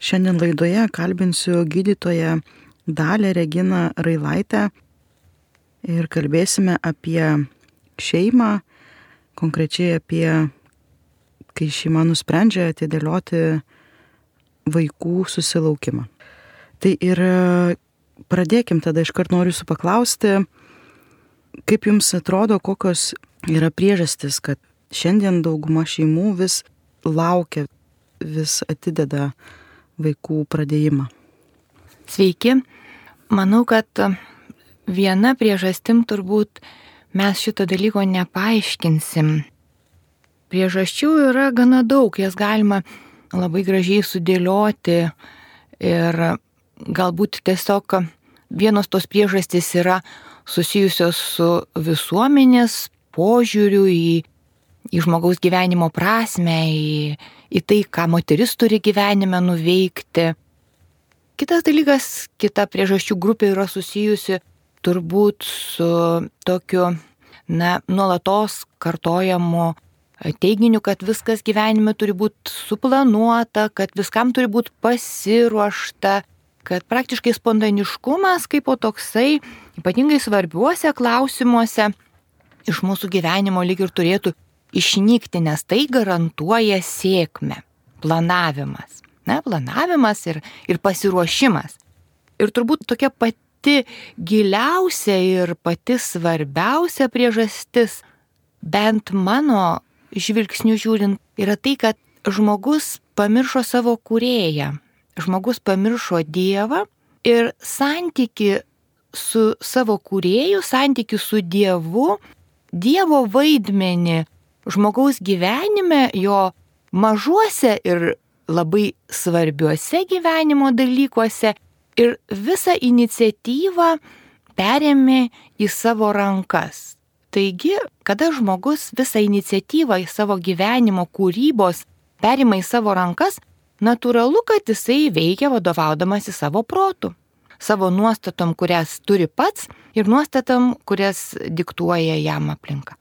Šiandien laidoje kalbinsiu gydytoją Dalę Reginą Railaitę ir kalbėsime apie šeimą, konkrečiai apie, kai šeima nusprendžia atidėlioti vaikų susilaukimą. Tai ir pradėkim tada iškart noriu jūsų paklausti, kaip jums atrodo, kokios yra priežastis, kad šiandien dauguma šeimų vis laukia, vis atideda vaikų pradėjimą. Sveiki. Manau, kad viena priežastim turbūt mes šito dalyko nepaaiškinsim. Priežasčių yra gana daug, jas galima labai gražiai sudėlioti ir galbūt tiesiog vienos tos priežastys yra susijusios su visuomenės požiūriu į, į žmogaus gyvenimo prasme, į, į tai, ką moteris turi gyvenime nuveikti. Kitas dalykas, kita priežasčių grupė yra susijusi turbūt su tokiu, na, nuolatos kartojamu teiginiu, kad viskas gyvenime turi būti suplanuota, kad viskam turi būti pasiruošta, kad praktiškai spontaniškumas kaip po toksai, ypatingai svarbiuose klausimuose, iš mūsų gyvenimo lyg ir turėtų išnykti, nes tai garantuoja sėkmę. Planavimas. Na, planavimas ir, ir pasiruošimas. Ir turbūt tokia pati giliausia ir pati svarbiausia priežastis, bent mano žvilgsnių žiūrint, yra tai, kad žmogus pamiršo savo kurėją, žmogus pamiršo Dievą ir santyki su savo kurėju, santyki su Dievu, Dievo vaidmenį žmogaus gyvenime, jo mažuose ir labai svarbiuose gyvenimo dalykuose ir visą iniciatyvą perėmė į savo rankas. Taigi, kada žmogus visą iniciatyvą į savo gyvenimo kūrybos perima į savo rankas, natūralu, kad jisai veikia vadovaudamas į savo protų. Savo nuostatom, kurias turi pats ir nuostatom, kurias diktuoja jam aplinka.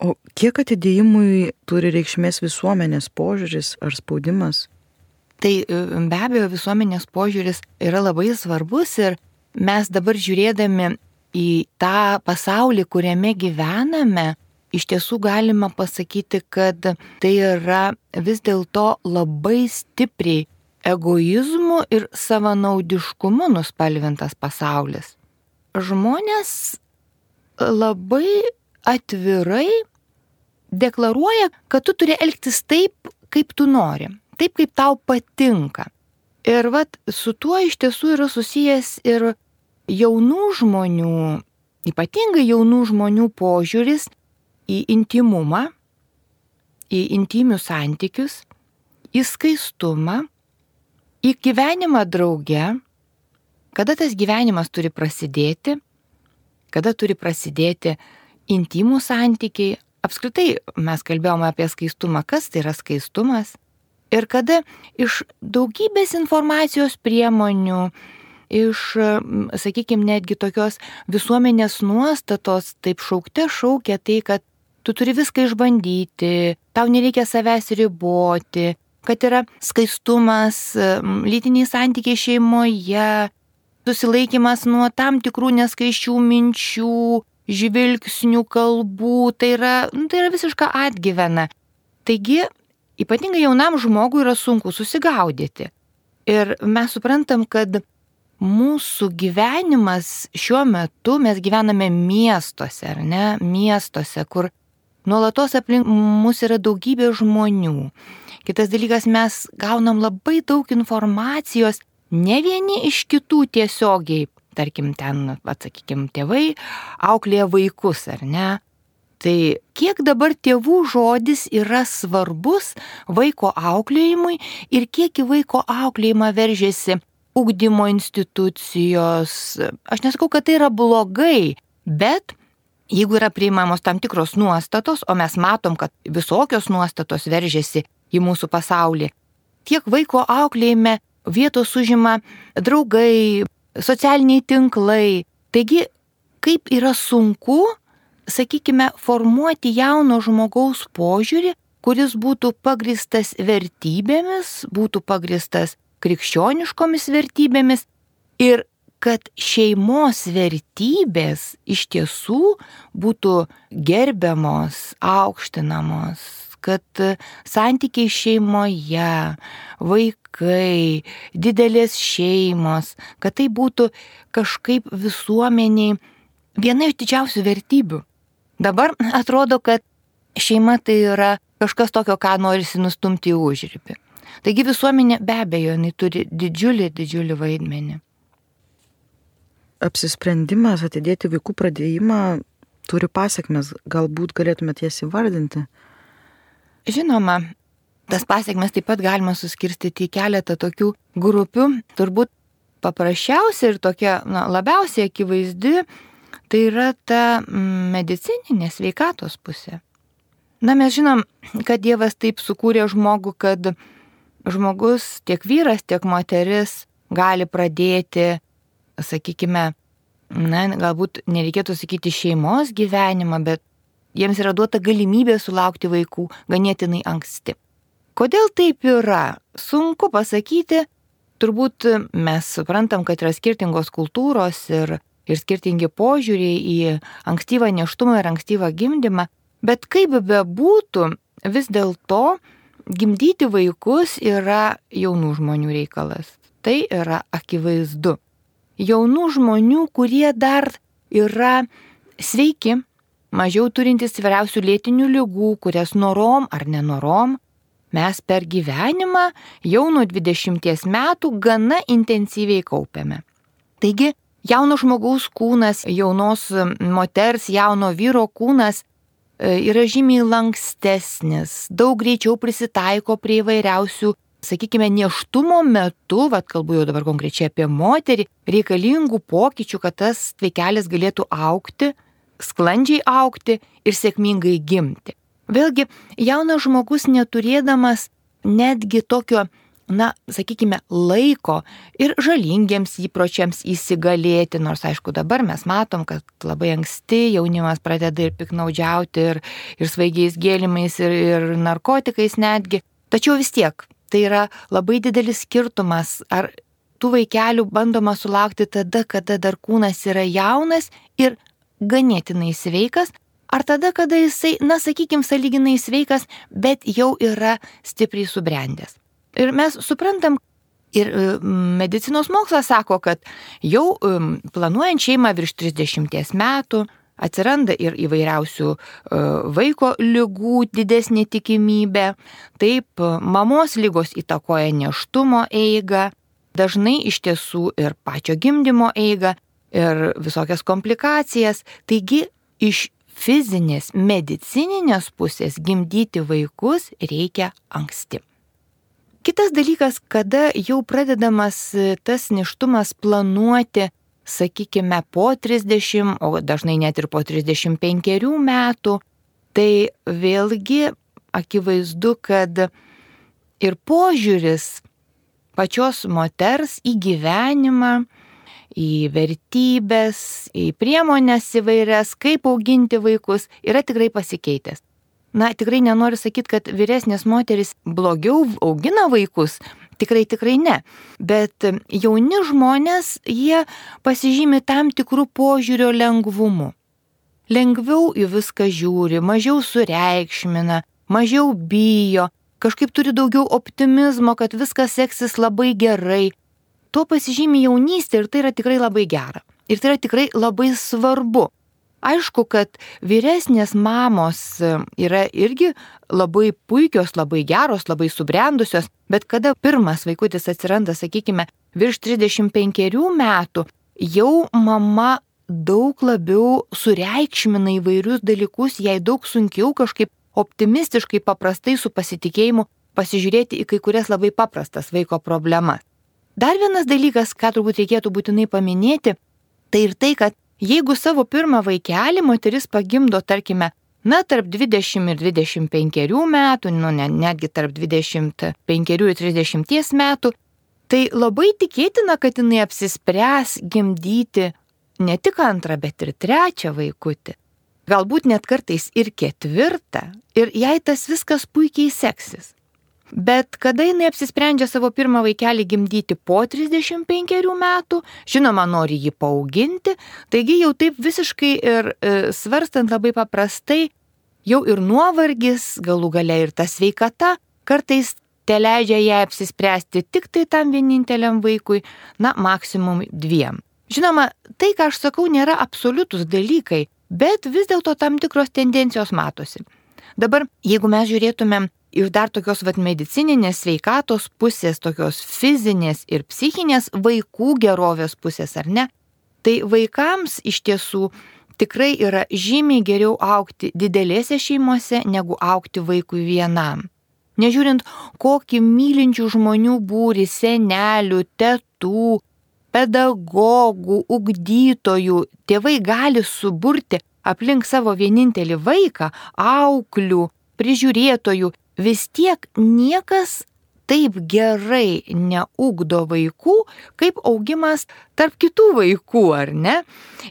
O kiek atidėjimui turi reikšmės visuomenės požiūris ar spaudimas? Tai e, be abejo visuomenės požiūris yra labai svarbus ir mes dabar žiūrėdami į tą pasaulį, kuriame gyvename, iš tiesų galima pasakyti, kad tai yra vis dėlto labai stipriai egoizmu ir savanaudiškumu nuspalvintas pasaulis. Žmonės labai atvirai deklaruoja, kad tu turi elgtis taip, kaip tu nori, taip, kaip tau patinka. Ir vat su tuo iš tiesų yra susijęs ir jaunų žmonių, ypatingai jaunų žmonių požiūris į intimumą, į intimius santykius, į skaistumą, į gyvenimą drauge, kada tas gyvenimas turi prasidėti, kada turi prasidėti intimų santykiai, apskritai mes kalbėjome apie skaistumą, kas tai yra skaistumas. Ir kada iš daugybės informacijos priemonių, iš, sakykime, netgi tokios visuomenės nuostatos, taip šaukte šaukia tai, kad tu turi viską išbandyti, tau nereikia savęs riboti, kad yra skaistumas, lytiniai santykiai šeimoje, susilaikimas nuo tam tikrų neskaiščių minčių, žvilgsnių, kalbų, tai yra, nu, tai yra visiška atgyvena. Taigi, ypatingai jaunam žmogui yra sunku susigaudyti. Ir mes suprantam, kad mūsų gyvenimas šiuo metu, mes gyvename miestuose, ar ne, miestuose, kur nuolatos aplink mus yra daugybė žmonių. Kitas dalykas, mes gaunam labai daug informacijos, ne vieni iš kitų tiesiogiai tarkim, ten, atsakykim, tėvai auklėja vaikus, ar ne? Tai kiek dabar tėvų žodis yra svarbus vaiko auklėjimui ir kiek į vaiko auklėjimą veržiasi ugdymo institucijos. Aš nesakau, kad tai yra blogai, bet jeigu yra priimamos tam tikros nuostatos, o mes matom, kad visokios nuostatos veržiasi į mūsų pasaulį, tiek vaiko auklėjime vietos užima draugai, socialiniai tinklai. Taigi, kaip yra sunku, sakykime, formuoti jauno žmogaus požiūrį, kuris būtų pagristas vertybėmis, būtų pagristas krikščioniškomis vertybėmis ir kad šeimos vertybės iš tiesų būtų gerbiamos, aukštinamos, kad santykiai šeimoje, vaikai, didelės šeimos, kad tai būtų kažkaip visuomeniai viena iš didžiausių vertybių. Dabar atrodo, kad šeima tai yra kažkas tokio, ką norisi nustumti į užrybį. Taigi visuomenė be abejo, jinai turi didžiulį, didžiulį vaidmenį. Apsisprendimas atidėti vaikų pradėjimą turi pasiekmes, galbūt galėtumėte jas įvardinti. Žinoma, tas pasiekmes taip pat galima suskirstyti į keletą tokių grupių. Turbūt paprasčiausia ir tokia na, labiausiai akivaizdi tai yra ta mm, medicininė sveikatos pusė. Na, mes žinom, kad Dievas taip sukūrė žmogų, kad žmogus, tiek vyras, tiek moteris gali pradėti, sakykime, na, galbūt nereikėtų sakyti šeimos gyvenimą, bet jiems yra duota galimybė sulaukti vaikų ganėtinai anksti. Kodėl taip yra? Sunku pasakyti. Turbūt mes suprantam, kad yra skirtingos kultūros ir ir skirtingi požiūriai į ankstyvą neštumą ir ankstyvą gimdymą, bet kaip bebūtų, vis dėlto gimdyti vaikus yra jaunų žmonių reikalas. Tai yra akivaizdu. Jaunų žmonių, kurie dar yra sveiki, mažiau turintys įvairiausių lėtinių lygų, kurias norom ar nenorom, mes per gyvenimą jau nuo 20 metų gana intensyviai kaupiame. Taigi Jauno žmogaus kūnas, jaunos moters, jauno vyro kūnas e, yra žymiai lankstesnis, daug greičiau prisitaiko prie įvairiausių, sakykime, neštumo metu, vad kalbu jau dabar konkrečiai apie moterį, reikalingų pokyčių, kad tas vaikelis galėtų aukti, sklandžiai aukti ir sėkmingai gimti. Vėlgi, jaunas žmogus neturėdamas netgi tokio na, sakykime, laiko ir žalingiems įpročiams įsigalėti, nors aišku dabar mes matom, kad labai anksti jaunimas pradeda ir piknaudžiauti, ir, ir svaigiais gėlimais, ir, ir narkotikais netgi. Tačiau vis tiek tai yra labai didelis skirtumas, ar tų vaikelių bandoma sulaukti tada, kada dar kūnas yra jaunas ir ganėtinai sveikas, ar tada, kada jisai, na, sakykime, saliginai sveikas, bet jau yra stipriai subrendęs. Ir mes suprantam, ir e, medicinos mokslas sako, kad jau e, planuojant šeimą virš 30 metų atsiranda ir įvairiausių e, vaiko lygų didesnė tikimybė, taip mamos lygos įtakoja neštumo eigą, dažnai iš tiesų ir pačio gimdymo eigą, ir visokias komplikacijas. Taigi iš fizinės, medicininės pusės gimdyti vaikus reikia anksti. Kitas dalykas, kada jau pradedamas e, tas neštumas planuoti, sakykime, po 30, o dažnai net ir po 35 metų, tai vėlgi akivaizdu, kad ir požiūris pačios moters į gyvenimą, į vertybės, į priemonės įvairias, kaip auginti vaikus, yra tikrai pasikeitęs. Na, tikrai nenoriu sakyti, kad vyresnės moteris blogiau augina vaikus, tikrai tikrai ne. Bet jauni žmonės, jie pasižymi tam tikrų požiūrio lengvumu. Lengviau į viską žiūri, mažiau sureikšmina, mažiau bijo, kažkaip turi daugiau optimizmo, kad viskas seksis labai gerai. Tuo pasižymi jaunystė ir tai yra tikrai labai gera. Ir tai yra tikrai labai svarbu. Aišku, kad vyresnės mamos e, yra irgi labai puikios, labai geros, labai subrendusios, bet kada pirmas vaikutis atsiranda, sakykime, virš 35 metų, jau mama daug labiau sureikšmina įvairius dalykus, jai daug sunkiau kažkaip optimistiškai, paprastai su pasitikėjimu pasižiūrėti į kai kurias labai paprastas vaiko problemas. Dar vienas dalykas, ką turbūt reikėtų būtinai paminėti, tai ir tai, kad Jeigu savo pirmą vaikelį moteris pagimdo, tarkime, na, tarp 20 ir 25 metų, nu, ne, netgi tarp 25 ir 30 metų, tai labai tikėtina, kad jinai apsispręs gimdyti ne tik antrą, bet ir trečią vaikutį. galbūt net kartais ir ketvirtą, ir jai tas viskas puikiai seksis. Bet kada jinai apsisprendžia savo pirmą vaikelį gimdyti po 35 metų, žinoma, nori jį paauginti, taigi jau taip visiškai ir e, svarstant labai paprastai, jau ir nuovargis, galų gale ir ta sveikata, kartais te leidžia ją apsispręsti tik tai tam vieninteliam vaikui, na, maksimum dviem. Žinoma, tai, ką aš sakau, nėra absoliutus dalykai, bet vis dėlto tam tikros tendencijos matosi. Dabar, jeigu mes žiūrėtumėm iš dar tokios vat medicininės sveikatos pusės, tokios fizinės ir psichinės vaikų gerovės pusės, ar ne? Tai vaikams iš tiesų tikrai yra žymiai geriau aukti didelėse šeimose, negu aukti vaikui vienam. Nežiūrint, kokį mylinčių žmonių būri senelių, tetų, pedagogų, ugdytojų tėvai gali suburti aplink savo vienintelį vaiką, auklių, prižiūrėtojų vis tiek niekas taip gerai neugdo vaikų, kaip augimas tarp kitų vaikų, ar ne?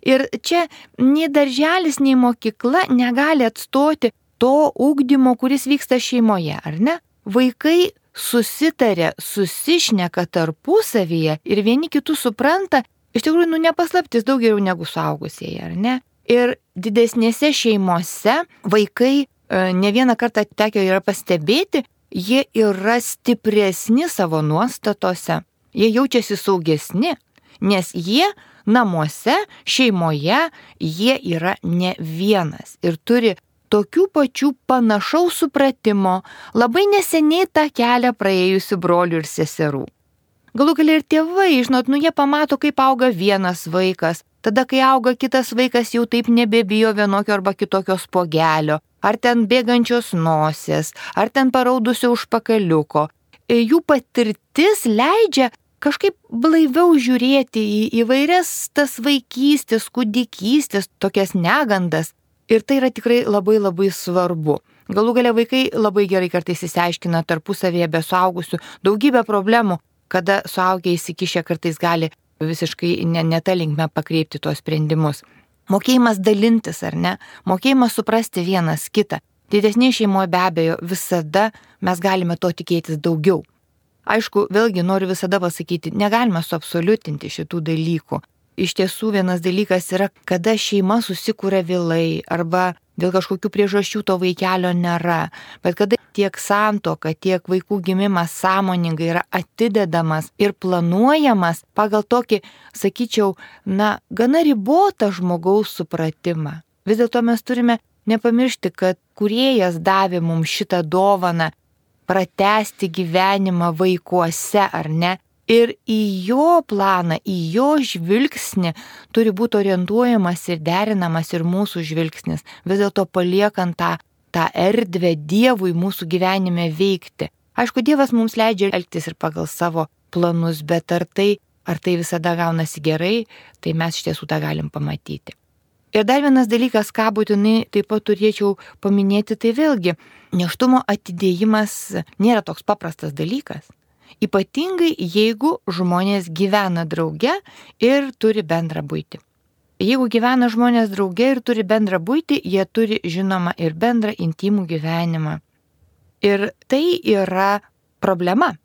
Ir čia nei darželis, nei mokykla negali atstoti to ugdymo, kuris vyksta šeimoje, ar ne? Vaikai susitarė, susišneka tarpusavyje ir vieni kitus supranta, iš tikrųjų, nu nepaslaptis daug geriau negu suaugusieji, ar ne? Ir didesnėse šeimose vaikai ne vieną kartą tekio yra pastebėti, jie yra stipresni savo nuostatose, jie jaučiasi saugesni, nes jie namuose, šeimoje, jie yra ne vienas ir turi tokių pačių panašaus supratimo labai neseniai tą kelią praėjusių brolių ir seserų. Galų gal ir tėvai, žinot, nu jie pamato, kaip auga vienas vaikas, tada kai auga kitas vaikas jau taip nebebijo vienokio arba kitokio spogelio, ar ten bėgančios nosės, ar ten paraudusio užpakaliuko. E, jų patirtis leidžia kažkaip blaiviau žiūrėti į įvairias tas vaikystės, kūdikystės, tokias negandas. Ir tai yra tikrai labai labai svarbu. Galų galia vaikai labai gerai kartais įsiaiškina tarpusavėje be suaugusių daugybę problemų, kada suaugę įsikišę kartais gali visiškai ne, ne tą linkmę pakreipti tuos sprendimus. Mokėjimas dalintis ar ne, mokėjimas suprasti vienas kitą. Didesnė šeimoje be abejo visada mes galime to tikėtis daugiau. Aišku, vėlgi noriu visada pasakyti, negalime suabsoliutinti šitų dalykų. Iš tiesų vienas dalykas yra, kada šeima susikūrė vėlai arba dėl kažkokių priežasčių to vaikelio nėra, bet kada tiek santoka, tiek vaikų gimimas sąmoningai yra atidedamas ir planuojamas pagal tokį, sakyčiau, na, gana ribotą žmogaus supratimą. Vis dėlto mes turime nepamiršti, kad kuriejas davė mums šitą dovaną pratesti gyvenimą vaikuose, ar ne? ir į jo planą, į jo žvilgsnį turi būti orientuojamas ir derinamas ir mūsų žvilgsnis, vis dėlto paliekant tą, tą erdvę Dievui mūsų gyvenime veikti. Aišku, Dievas mums leidžia elgtis ir pagal savo planus, bet ar tai, ar tai visada gaunasi gerai, tai mes iš tiesų tą galim pamatyti. Ir dar vienas dalykas, ką būtinai taip pat turėčiau paminėti, tai vėlgi, neštumo atidėjimas nėra toks paprastas dalykas. Ypatingai jeigu žmonės gyvena drauge ir turi bendrą būti. Jeigu gyvena žmonės drauge ir turi bendrą būti, jie turi žinoma ir bendrą intimų gyvenimą. Ir tai yra problema.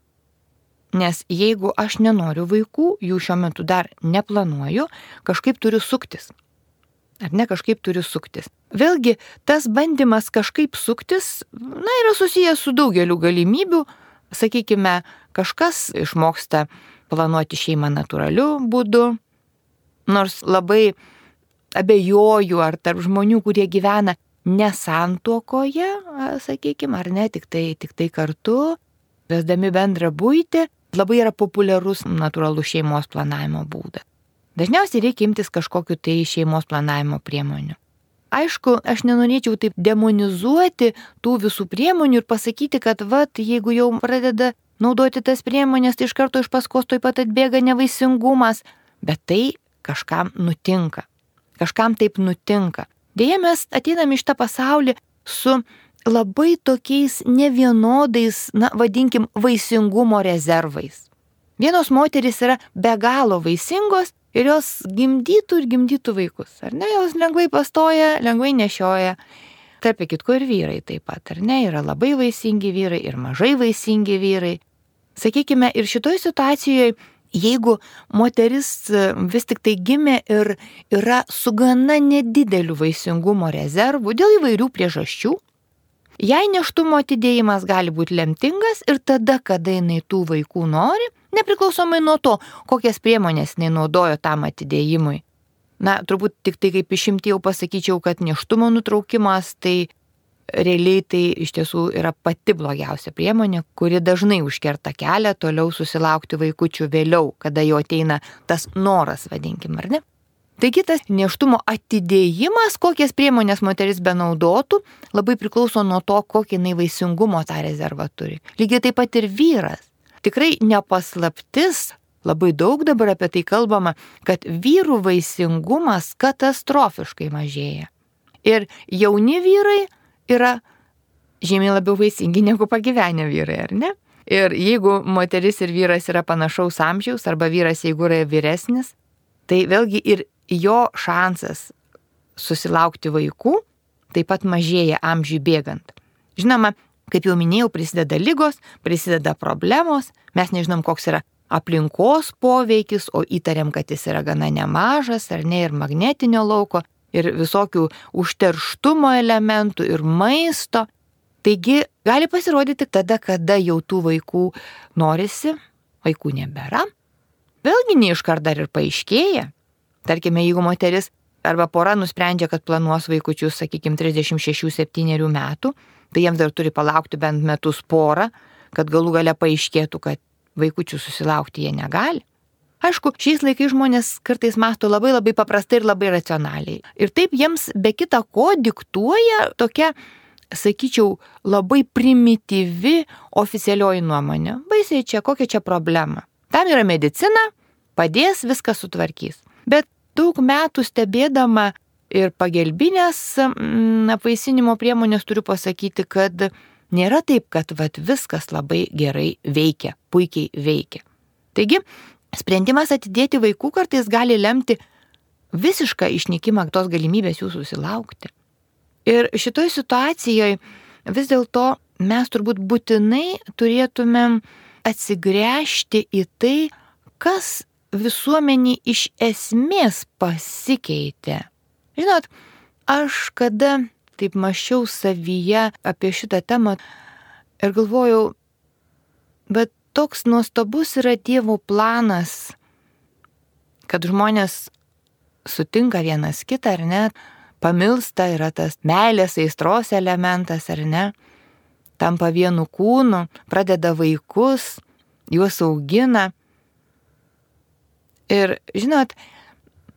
Nes jeigu aš nenoriu vaikų, jų šiuo metu dar neplanuoju, kažkaip turiu suktis. Ar ne kažkaip turiu suktis. Vėlgi, tas bandymas kažkaip suktis, na, yra susijęs su daugeliu galimybių, sakykime, kažkas išmoksta planuoti šeimą natūraliu būdu, nors labai abejoju, ar tarp žmonių, kurie gyvena nesantuokoje, sakykime, ar ne, tik tai, tik tai kartu, vesdami bendrą būti, labai yra populiarus natūralus šeimos planavimo būdas. Dažniausiai reikia imtis kažkokiu tai šeimos planavimo priemonių. Aišku, aš nenorėčiau taip demonizuoti tų visų priemonių ir pasakyti, kad, va, jeigu jau pradeda naudoti tas priemonės, tai iš karto iš paskos toj pat atbėga nevaisingumas, bet tai kažkam nutinka. Kažkam taip nutinka. Deja, mes ateiname iš tą pasaulį su labai tokiais nevienodais, na, vadinkim, vaisingumo rezervais. Vienos moteris yra be galo vaisingos ir jos gimdytų ir gimdytų vaikus, ar ne, jos lengvai pastoja, lengvai nešioja. Tarp kitko ir vyrai taip pat, ar ne, yra labai vaisingi vyrai ir mažai vaisingi vyrai. Sakykime, ir šitoje situacijoje, jeigu moteris vis tik tai gimė ir yra su gana nedideliu vaisingumo rezervu dėl įvairių priežasčių, jai neštumo atidėjimas gali būti lemtingas ir tada, kada jinai tų vaikų nori, nepriklausomai nuo to, kokias priemonės jinai naudojo tam atidėjimui. Na, turbūt tik tai kaip išimti jau pasakyčiau, kad neštumo nutraukimas tai realiai tai iš tiesų yra pati blogiausia priemonė, kuri dažnai užkerta kelią toliau susilaukti vaikučių vėliau, kada jau ateina tas noras, vadinkim, ar ne? Taigi tas neštumo atidėjimas, kokias priemonės moteris benaudotų, labai priklauso nuo to, kokį jinai vaisingumo tą rezervą turi. Lygiai taip pat ir vyras tikrai nepaslaptis, labai daug dabar apie tai kalbama, kad vyrų vaisingumas katastrofiškai mažėja. Ir jauni vyrai yra žymiai labiau vaisingi negu pagyvenę vyrai, ar ne? Ir jeigu moteris ir vyras yra panašaus amžiaus, arba vyras jeigu yra vyresnis, tai vėlgi ir jo šansas susilaukti vaikų taip pat mažėja amžiui bėgant. Žinoma, Kaip jau minėjau, prisideda lygos, prisideda problemos, mes nežinom, koks yra aplinkos poveikis, o įtariam, kad jis yra gana nemažas, ar ne, ir magnetinio lauko, ir visokių užterštumo elementų, ir maisto. Taigi gali pasirodyti tada, kada jau tų vaikų norisi, vaikų nebėra. Vėlgi neiškart dar ir paaiškėja. Tarkime, jeigu moteris arba pora nusprendžia, kad planuos vaikučius, sakykime, 36-7 metų, tai jiems dar turi palaukti bent metus porą, kad galų gale paaiškėtų, kad vaikučių susilaukti jie negali. Aišku, šiais laikais žmonės kartais masto labai labai paprastai ir labai racionaliai. Ir taip jiems be kita ko diktuoja tokia, sakyčiau, labai primityvi oficialioji nuomonė. Baisiai čia, kokia čia problema. Tam yra medicina, padės, viską sutvarkys. Bet daug metų stebėdama ir pagelbinės mm, apvaisinimo priemonės turiu pasakyti, kad nėra taip, kad vat, viskas labai gerai veikia, puikiai veikia. Taigi, sprendimas atidėti vaikų kartais gali lemti visišką išnykimą tos galimybės jų susilaukti. Ir šitoje situacijoje vis dėlto mes turbūt būtinai turėtumėm atsigręžti į tai, kas visuomenį iš esmės pasikeitė Žinot, aš kada taip mašiau savyje apie šitą temą ir galvojau, bet toks nuostabus yra Dievo planas, kad žmonės sutinka vienas kitą ar ne, pamilsta, yra tas meilės aistros elementas ar ne, tampa vienu kūnu, pradeda vaikus, juos augina. Ir žinot,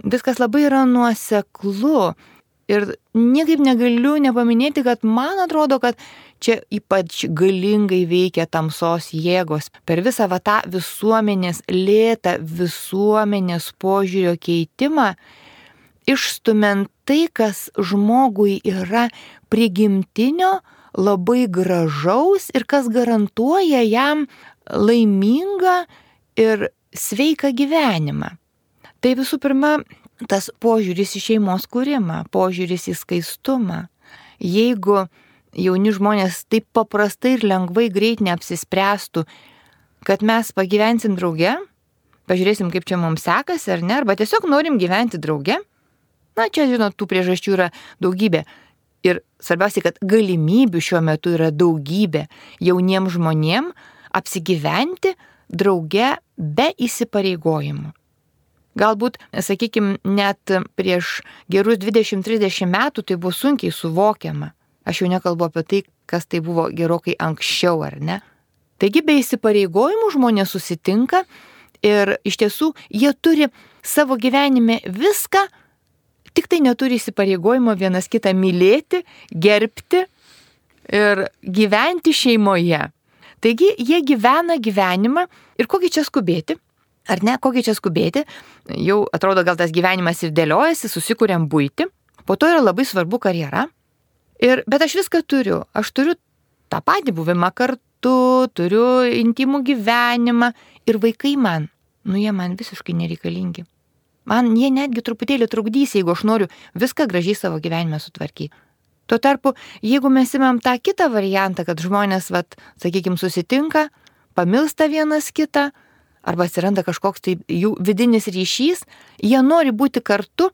viskas labai yra nuoseklu. Ir niekaip negaliu nepaminėti, kad man atrodo, kad čia ypač galingai veikia tamsos jėgos. Per visą va tą visuomenės lėtą visuomenės požiūrio keitimą, išstumint tai, kas žmogui yra prigimtinio, labai gražaus ir kas garantuoja jam laimingą ir sveiką gyvenimą. Tai visų pirma, tas požiūris į šeimos kūrimą, požiūris į skaistumą. Jeigu jauni žmonės taip paprastai ir lengvai greit neapsispręstų, kad mes pagyvensim drauge, pažiūrėsim, kaip čia mums sekasi ar ne, arba tiesiog norim gyventi drauge, na čia, žinot, tų priežasčių yra daugybė. Ir svarbiausia, kad galimybių šiuo metu yra daugybė jauniems žmonėms apsigyventi drauge be įsipareigojimų. Galbūt, sakykime, net prieš gerus 20-30 metų tai buvo sunkiai suvokiama. Aš jau nekalbu apie tai, kas tai buvo gerokai anksčiau, ar ne? Taigi be įsipareigojimų žmonės susitinka ir iš tiesų jie turi savo gyvenime viską, tik tai neturi įsipareigojimo vienas kitą mylėti, gerbti ir gyventi šeimoje. Taigi jie gyvena gyvenimą ir kokį čia skubėti? Ar ne, kokį čia skubėti, jau atrodo gal tas gyvenimas ir dėliojasi, susikūrėm būti, po to yra labai svarbu karjera. Ir, bet aš viską turiu, aš turiu tą patį buvimą kartu, turiu intimų gyvenimą ir vaikai man, nu jie man visiškai nereikalingi. Man jie netgi truputėlį trukdys, jeigu aš noriu viską gražiai savo gyvenime sutvarkyti. Tuo tarpu, jeigu mes imam tą kitą variantą, kad žmonės, vat, sakykime, susitinka, pamilsta vienas kitą, arba atsiranda kažkoks tai jų vidinis ryšys, jie nori būti kartu,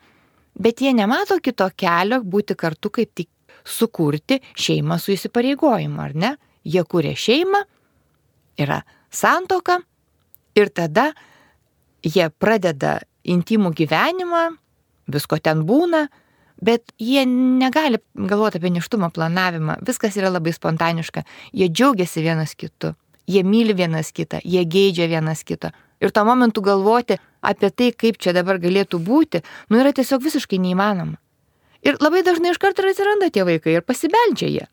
bet jie nemato kito kelio būti kartu, kaip tik sukurti šeimą su įsipareigojimu, ar ne? Jie kūrė šeimą, yra santoka ir tada jie pradeda intimų gyvenimą, visko ten būna, bet jie negali galvoti apie neštumo planavimą, viskas yra labai spontaniška, jie džiaugiasi vienas kitu, jie myli vienas kitą, jie geidžia vienas kitą. Ir tuo momentu galvoti apie tai, kaip čia dabar galėtų būti, nu yra tiesiog visiškai neįmanoma. Ir labai dažnai iš karto atsiranda tie vaikai ir pasibeldžia jie.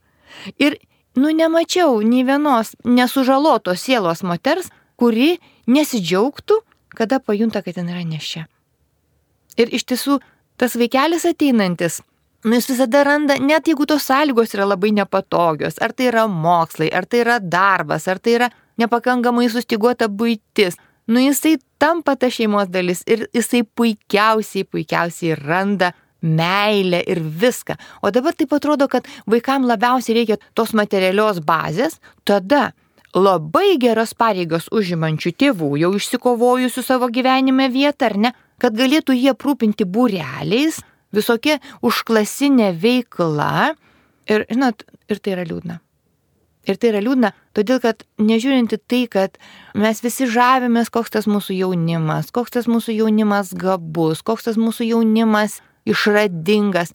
Ir, nu, nemačiau nei vienos nesužalotos sielos moters, kuri nesidžiaugtų, kada pajunta, kad ten yra nešia. Ir iš tiesų tas vaikelis ateinantis, nu jis visada randa, net jeigu tos sąlygos yra labai nepatogios, ar tai yra mokslai, ar tai yra darbas, ar tai yra nepakankamai sustiguota būtis, nu jisai tampa ta šeimos dalis ir jisai puikiausiai, puikiausiai randa meilę ir viską. O dabar taip atrodo, kad vaikams labiausiai reikia tos materialios bazės, tada labai geras pareigas užimančių tėvų, jau išsikovojusių savo gyvenime vietą, ar ne, kad galėtų jie aprūpinti būreliais, visokia užklasinė veikla. Ir, žinot, ir tai yra liūdna. Ir tai yra liūdna, todėl kad nežiūrinti tai, kad mes visi žavimės, koks tas mūsų jaunimas, koks tas mūsų jaunimas gabus, koks tas mūsų jaunimas išradingas.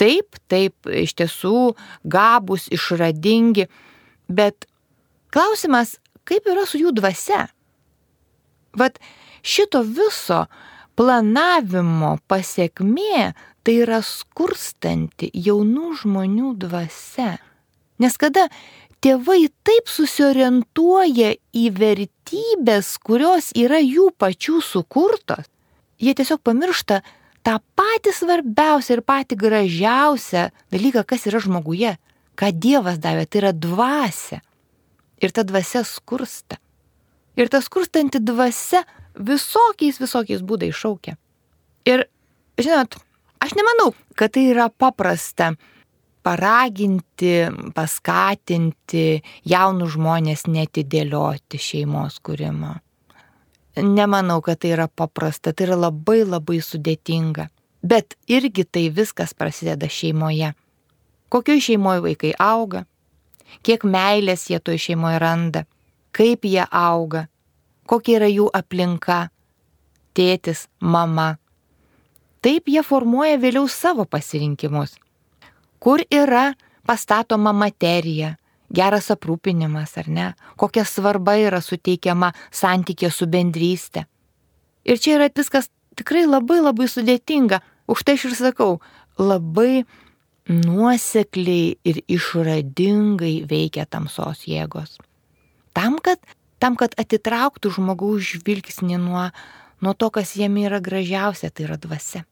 Taip, taip, iš tiesų gabus, išradingi, bet klausimas, kaip yra su jų dvasia? Vat šito viso planavimo pasiekmė tai yra skurstanti jaunų žmonių dvasia. Nes kada tėvai taip susiorientuoja į vertybės, kurios yra jų pačių sukurtos, jie tiesiog pamiršta tą patį svarbiausią ir patį gražiausią dalyką, kas yra žmoguje, ką Dievas davė, tai yra dvasia. Ir ta dvasia skursta. Ir ta skurstanti dvasia visokiais, visokiais būdais šaukia. Ir, žinot, aš nemanau, kad tai yra paprasta paraginti, paskatinti jaunus žmonės netidėlioti šeimos kūrimo. Nemanau, kad tai yra paprasta, tai yra labai labai sudėtinga. Bet irgi tai viskas prasideda šeimoje. Kokioje šeimoje vaikai auga, kiek meilės jie toje šeimoje randa, kaip jie auga, kokia yra jų aplinka, tėtis, mama. Taip jie formuoja vėliau savo pasirinkimus. Kur yra pastatoma materija, geras aprūpinimas ar ne, kokia svarba yra suteikiama santykė su bendrystė. Ir čia yra viskas tikrai labai labai sudėtinga, už tai aš ir sakau, labai nuosekliai ir išradingai veikia tamsos jėgos. Tam, kad tam, kad atitrauktų žmogaus žvilgsnį nuo, nuo to, kas jame yra gražiausia, tai yra dvasia.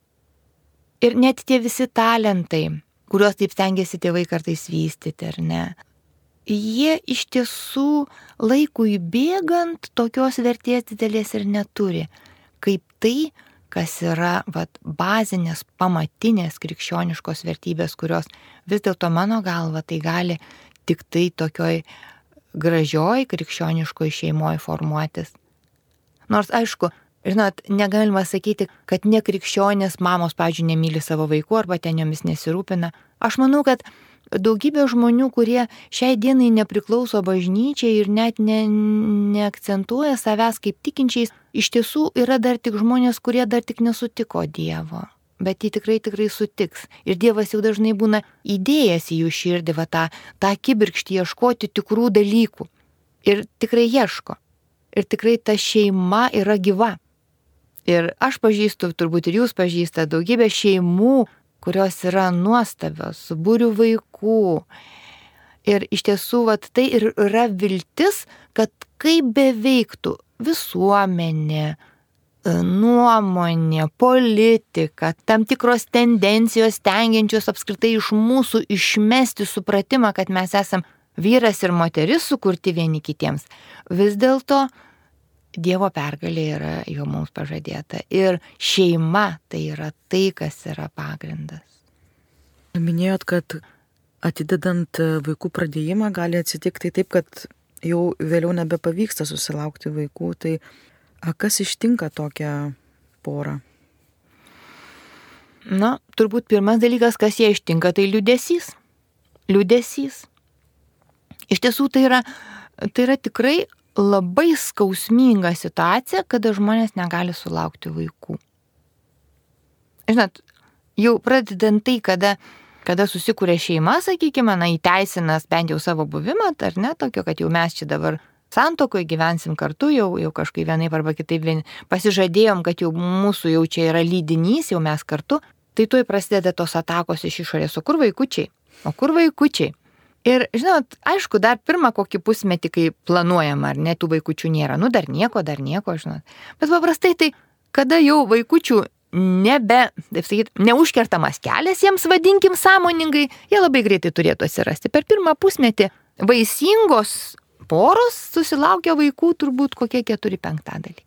Ir net tie visi talentai, kuriuos taip stengiasi tėvai kartais vystyti, ar ne, jie iš tiesų laikui bėgant tokios vertės didelės ir neturi, kaip tai, kas yra vat, bazinės, pamatinės krikščioniškos vertybės, kurios vis dėlto mano galva tai gali tik tai tokioj gražioj krikščioniškoj šeimoje formuotis. Nors aišku, žinot, negalima sakyti, kad nekrikščionės mamos, pažiūrėjau, nemyli savo vaikų arba ten jomis nesirūpina. Aš manau, kad daugybė žmonių, kurie šiai dienai nepriklauso bažnyčiai ir net ne, neakcentuoja savęs kaip tikinčiais, iš tiesų yra dar tik žmonės, kurie dar tik nesutiko Dievo bet jį tikrai tikrai sutiks. Ir Dievas jau dažnai būna įdėjęs į jų širdį va tą, tą kibirkštį ieškoti tikrų dalykų. Ir tikrai ieško. Ir tikrai ta šeima yra gyva. Ir aš pažįstu, turbūt ir jūs pažįstate daugybę šeimų, kurios yra nuostabios, su būriu vaikų. Ir iš tiesų, vat, tai ir yra viltis, kad kaip beveiktų visuomenė, E, nuomonė, politika, tam tikros tendencijos tengiančios apskritai iš mūsų išmesti supratimą, kad mes esam vyras ir moteris sukurti vieni kitiems. Vis dėlto Dievo pergalė yra jo mums pažadėta. Ir šeima tai yra tai, kas yra pagrindas. Minėjot, kad atidedant vaikų pradėjimą gali atsitikti taip, kad jau vėliau nebepavyksta susilaukti vaikų. Tai a, kas ištinka tokią porą? Na, turbūt pirmas dalykas, kas jie ištinka, tai liudesys. Liudesys. Iš tiesų tai yra, tai yra tikrai labai skausminga situacija, kada žmonės negali sulaukti vaikų. Žinot, jau pradedant tai, kada, kada susikūrė šeima, sakykime, na, įteisinas bent jau savo buvimą, ar ne, tokio, kad jau mes čia dabar santokoje gyvensim kartu, jau, jau kažkaip vienaip arba kitaip vien, pasižadėjom, kad jau mūsų jau čia yra lydinys, jau mes kartu, tai tuoj prasideda tos atakos iš išorės, o kur vaikučiai? O kur vaikučiai? Ir, žinot, aišku, dar pirmą kokį pusmetį, kai planuojama, ar ne, tų vaikučių nėra, nu dar nieko, dar nieko, žinot. Bet paprastai tai, kada jau vaikučių nebe, taip sakyti, neužkertamas kelias jiems, vadinkim sąmoningai, jie labai greitai turėtų atsirasti. Per pirmą pusmetį vaisingos poros susilaukia vaikų turbūt kokie keturi penktadaliai.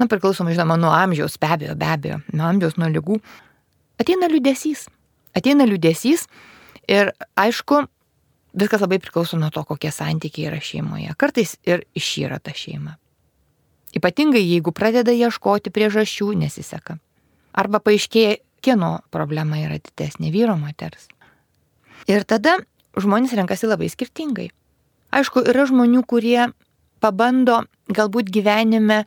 Na, priklausomai, žinoma, nuo amžiaus, be abejo, be abejo, nuo amžiaus, nuo lygų. Ateina liudesys. Ateina liudesys ir, aišku, viskas labai priklauso nuo to, kokie santykiai yra šeimoje. Kartais ir išyra ta šeima. Ypatingai jeigu pradeda ieškoti priežasčių, nesiseka. Arba paaiškėja, kieno problema yra didesnė - vyro moters. Ir tada žmonės renkasi labai skirtingai. Aišku, yra žmonių, kurie pabando galbūt gyvenime,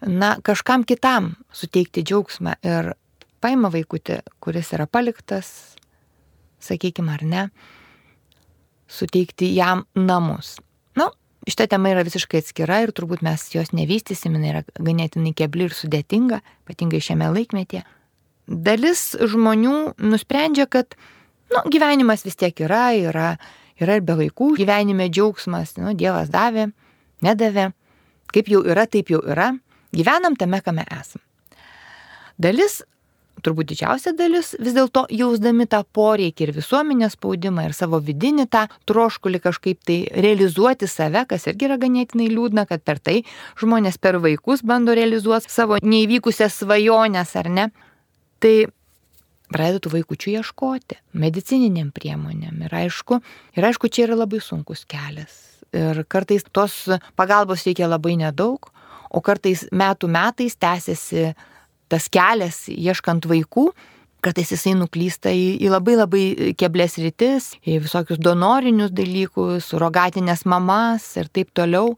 na, kažkam kitam suteikti džiaugsmą ir paima vaikutį, kuris yra paliktas, sakykime ar ne, suteikti jam namus. Na, nu, šitą temą yra visiškai atskira ir turbūt mes jos nevystysim, jinai yra ganėtinai kebli ir sudėtinga, ypatingai šiame laikmetyje. Dalis žmonių nusprendžia, kad nu, gyvenimas vis tiek yra, yra, yra ir be vaikų, gyvenime džiaugsmas, nu, Dievas davė, nedavė, kaip jau yra, taip jau yra, gyvenam tame, kame esam. Dalis turbūt didžiausia dalis vis dėlto jausdami tą poreikį ir visuomenės spaudimą ir savo vidinį tą troškulį kažkaip tai realizuoti save, kas irgi yra ganėtinai liūdna, kad per tai žmonės per vaikus bando realizuoti savo neįvykusias svajonės ar ne. Tai pradeda tų vaikųčių ieškoti medicininiam priemonėm. Ir aišku, ir aišku, čia yra labai sunkus kelias. Ir kartais tos pagalbos reikia labai nedaug, o kartais metų metais tęsiasi tas kelias ieškant vaikų, kartais jisai nuklysta į, į labai labai keblės rytis, į visokius donorinius dalykus, surogatinės mamas ir taip toliau.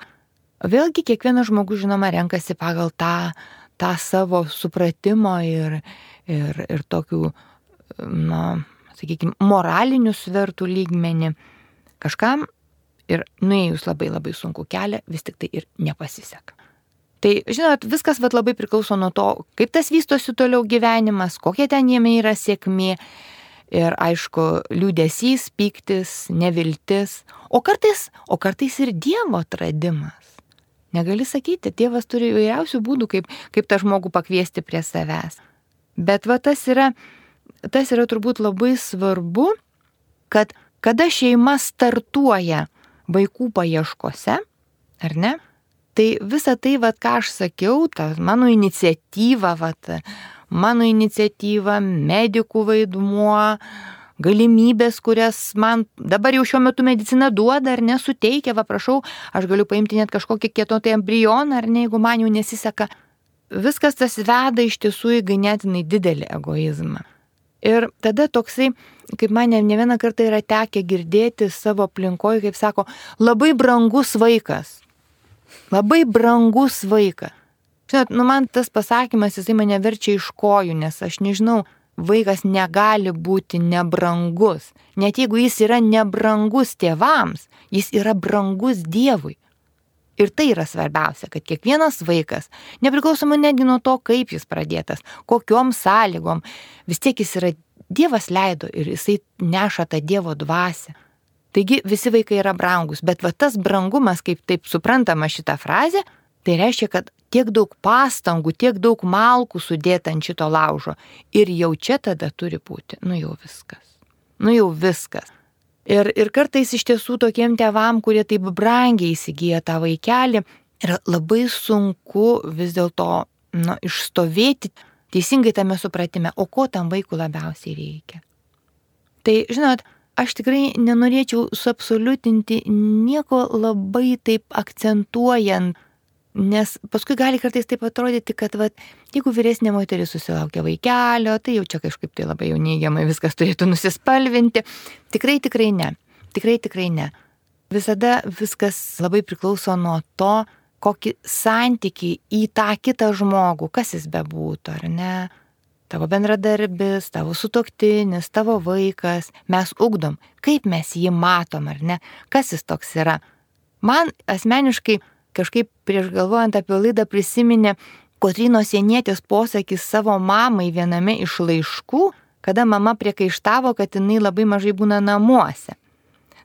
Vėlgi kiekvienas žmogus, žinoma, renkasi pagal tą, tą savo supratimo ir, ir, ir tokių, na, sakykime, moralinių svertų lygmenį. Kažkam ir nuėjus labai labai sunku kelią, vis tik tai ir nepasiseka. Tai, žinot, viskas vat, labai priklauso nuo to, kaip tas vystosi toliau gyvenimas, kokia ten jame yra sėkmė. Ir aišku, liūdėsys, piktis, neviltis, o kartais, o kartais ir Dievo atradimas. Negali sakyti, Dievas turi įvairiausių būdų, kaip, kaip tą žmogų pakviesti prie savęs. Bet va tas yra, tas yra turbūt labai svarbu, kad kada šeima startuoja vaikų paieškose, ar ne, Tai visa tai, vat, ką aš sakiau, ta mano iniciatyva, vat, mano iniciatyva, medikų vaidmuo, galimybės, kurias man dabar jau šiuo metu medicina duoda ar nesuteikia, va prašau, aš galiu paimti net kažkokį kietotą embrioną, ar ne, jeigu man jau nesiseka. Viskas tas veda iš tiesų į ganėtinai didelį egoizmą. Ir tada toksai, kaip man ne vieną kartą yra tekę girdėti savo aplinkoje, kaip sako, labai brangus vaikas. Labai brangus vaikas. Žinot, nu man tas pasakymas, jisai mane verčia iš kojų, nes aš nežinau, vaikas negali būti nebrangus. Net jeigu jis yra nebrangus tėvams, jis yra brangus Dievui. Ir tai yra svarbiausia, kad kiekvienas vaikas, nepriklausomai netgi nuo to, kaip jis pradėtas, kokiom sąlygom, vis tiek jis yra Dievas leido ir jisai neša tą Dievo dvasę. Taigi visi vaikai yra brangus, bet va tas brangumas, kaip taip suprantama šitą frazę, tai reiškia, kad tiek daug pastangų, tiek daug malkų sudėta ant šito laužo ir jau čia tada turi būti, nu jau viskas. Nu jau viskas. Ir, ir kartais iš tiesų tokiem tevam, kurie taip brangiai įsigyja tą vaikelį, yra labai sunku vis dėlto nu, išstovėti teisingai tame supratime, o ko tam vaikui labiausiai reikia. Tai, žinot, aš tikrai nenorėčiau suabsoliutinti nieko labai taip akcentuojant, nes paskui gali kartais taip atrodyti, kad vat, jeigu vyresnė moteris susilaukia vaikelio, tai jau čia kažkaip tai labai jau neigiamai viskas turėtų nusispalvinti. Tikrai, tikrai ne. Tikrai, tikrai ne. Visada viskas labai priklauso nuo to, kokį santykį į tą kitą žmogų, kas jis bebūtų, ar ne, tavo bendradarbis, tavo sutoktinis, tavo vaikas, mes ugdom, kaip mes jį matom, ar ne, kas jis toks yra. Man asmeniškai kažkaip prieš galvojant apie laidą prisiminė Kotrinos Janietės posakis savo mamai viename iš laiškų, kada mama priekaištavo, kad jinai labai mažai būna namuose.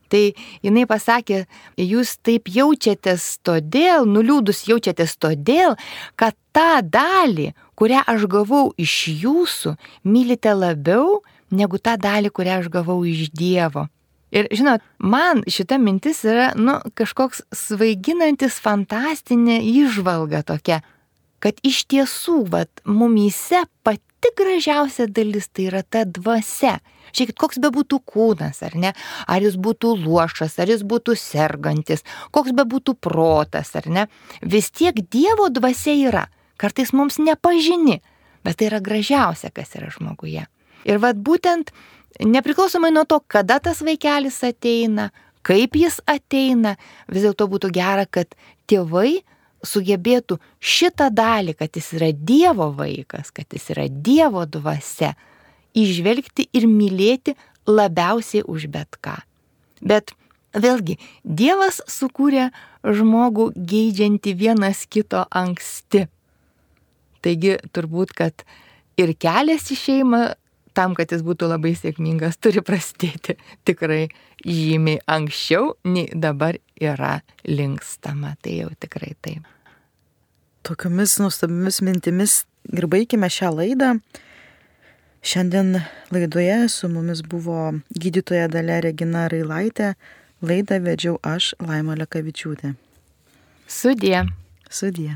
Tai jinai pasakė, jūs taip jaučiatės todėl, nuliūdus jaučiatės todėl, kad tą dalį, kurią aš gavau iš jūsų, mylite labiau negu tą dalį, kurią aš gavau iš Dievo. Ir žinot, man šita mintis yra, nu, kažkoks svaiginantis, fantastinė išvalga tokia, kad iš tiesų, vad, mumyse pati gražiausia dalis tai yra ta dvasia Žiūrėkit, koks be būtų kūnas, ar ne? Ar jis būtų luošas, ar jis būtų sergantis, koks be būtų protas, ar ne? Vis tiek Dievo dvasia yra. Kartais mums nepažini, bet tai yra gražiausia, kas yra žmoguje. Ir vad būtent nepriklausomai nuo to, kada tas vaikelis ateina, kaip jis ateina, vis dėlto būtų gera, kad tėvai sugebėtų šitą dalį, kad jis yra Dievo vaikas, kad jis yra Dievo dvasia, išvelgti ir mylėti labiausiai už bet ką. Bet vėlgi, Dievas sukūrė žmogų geidžiantį vienas kito anksti. Taigi turbūt, kad ir kelias į šeimą tam, kad jis būtų labai sėkmingas, turi prasidėti tikrai žymiai anksčiau, nei dabar yra linkstama. Tai jau tikrai taip. Tokiamis nuostabiamis mintimis ir baigime šią laidą. Šiandien laidoje su mumis buvo gydytoja Dalė Regina Railaitė, laidą vedžiau aš, Laima Lekavičiūtė. Sudie. Sudie.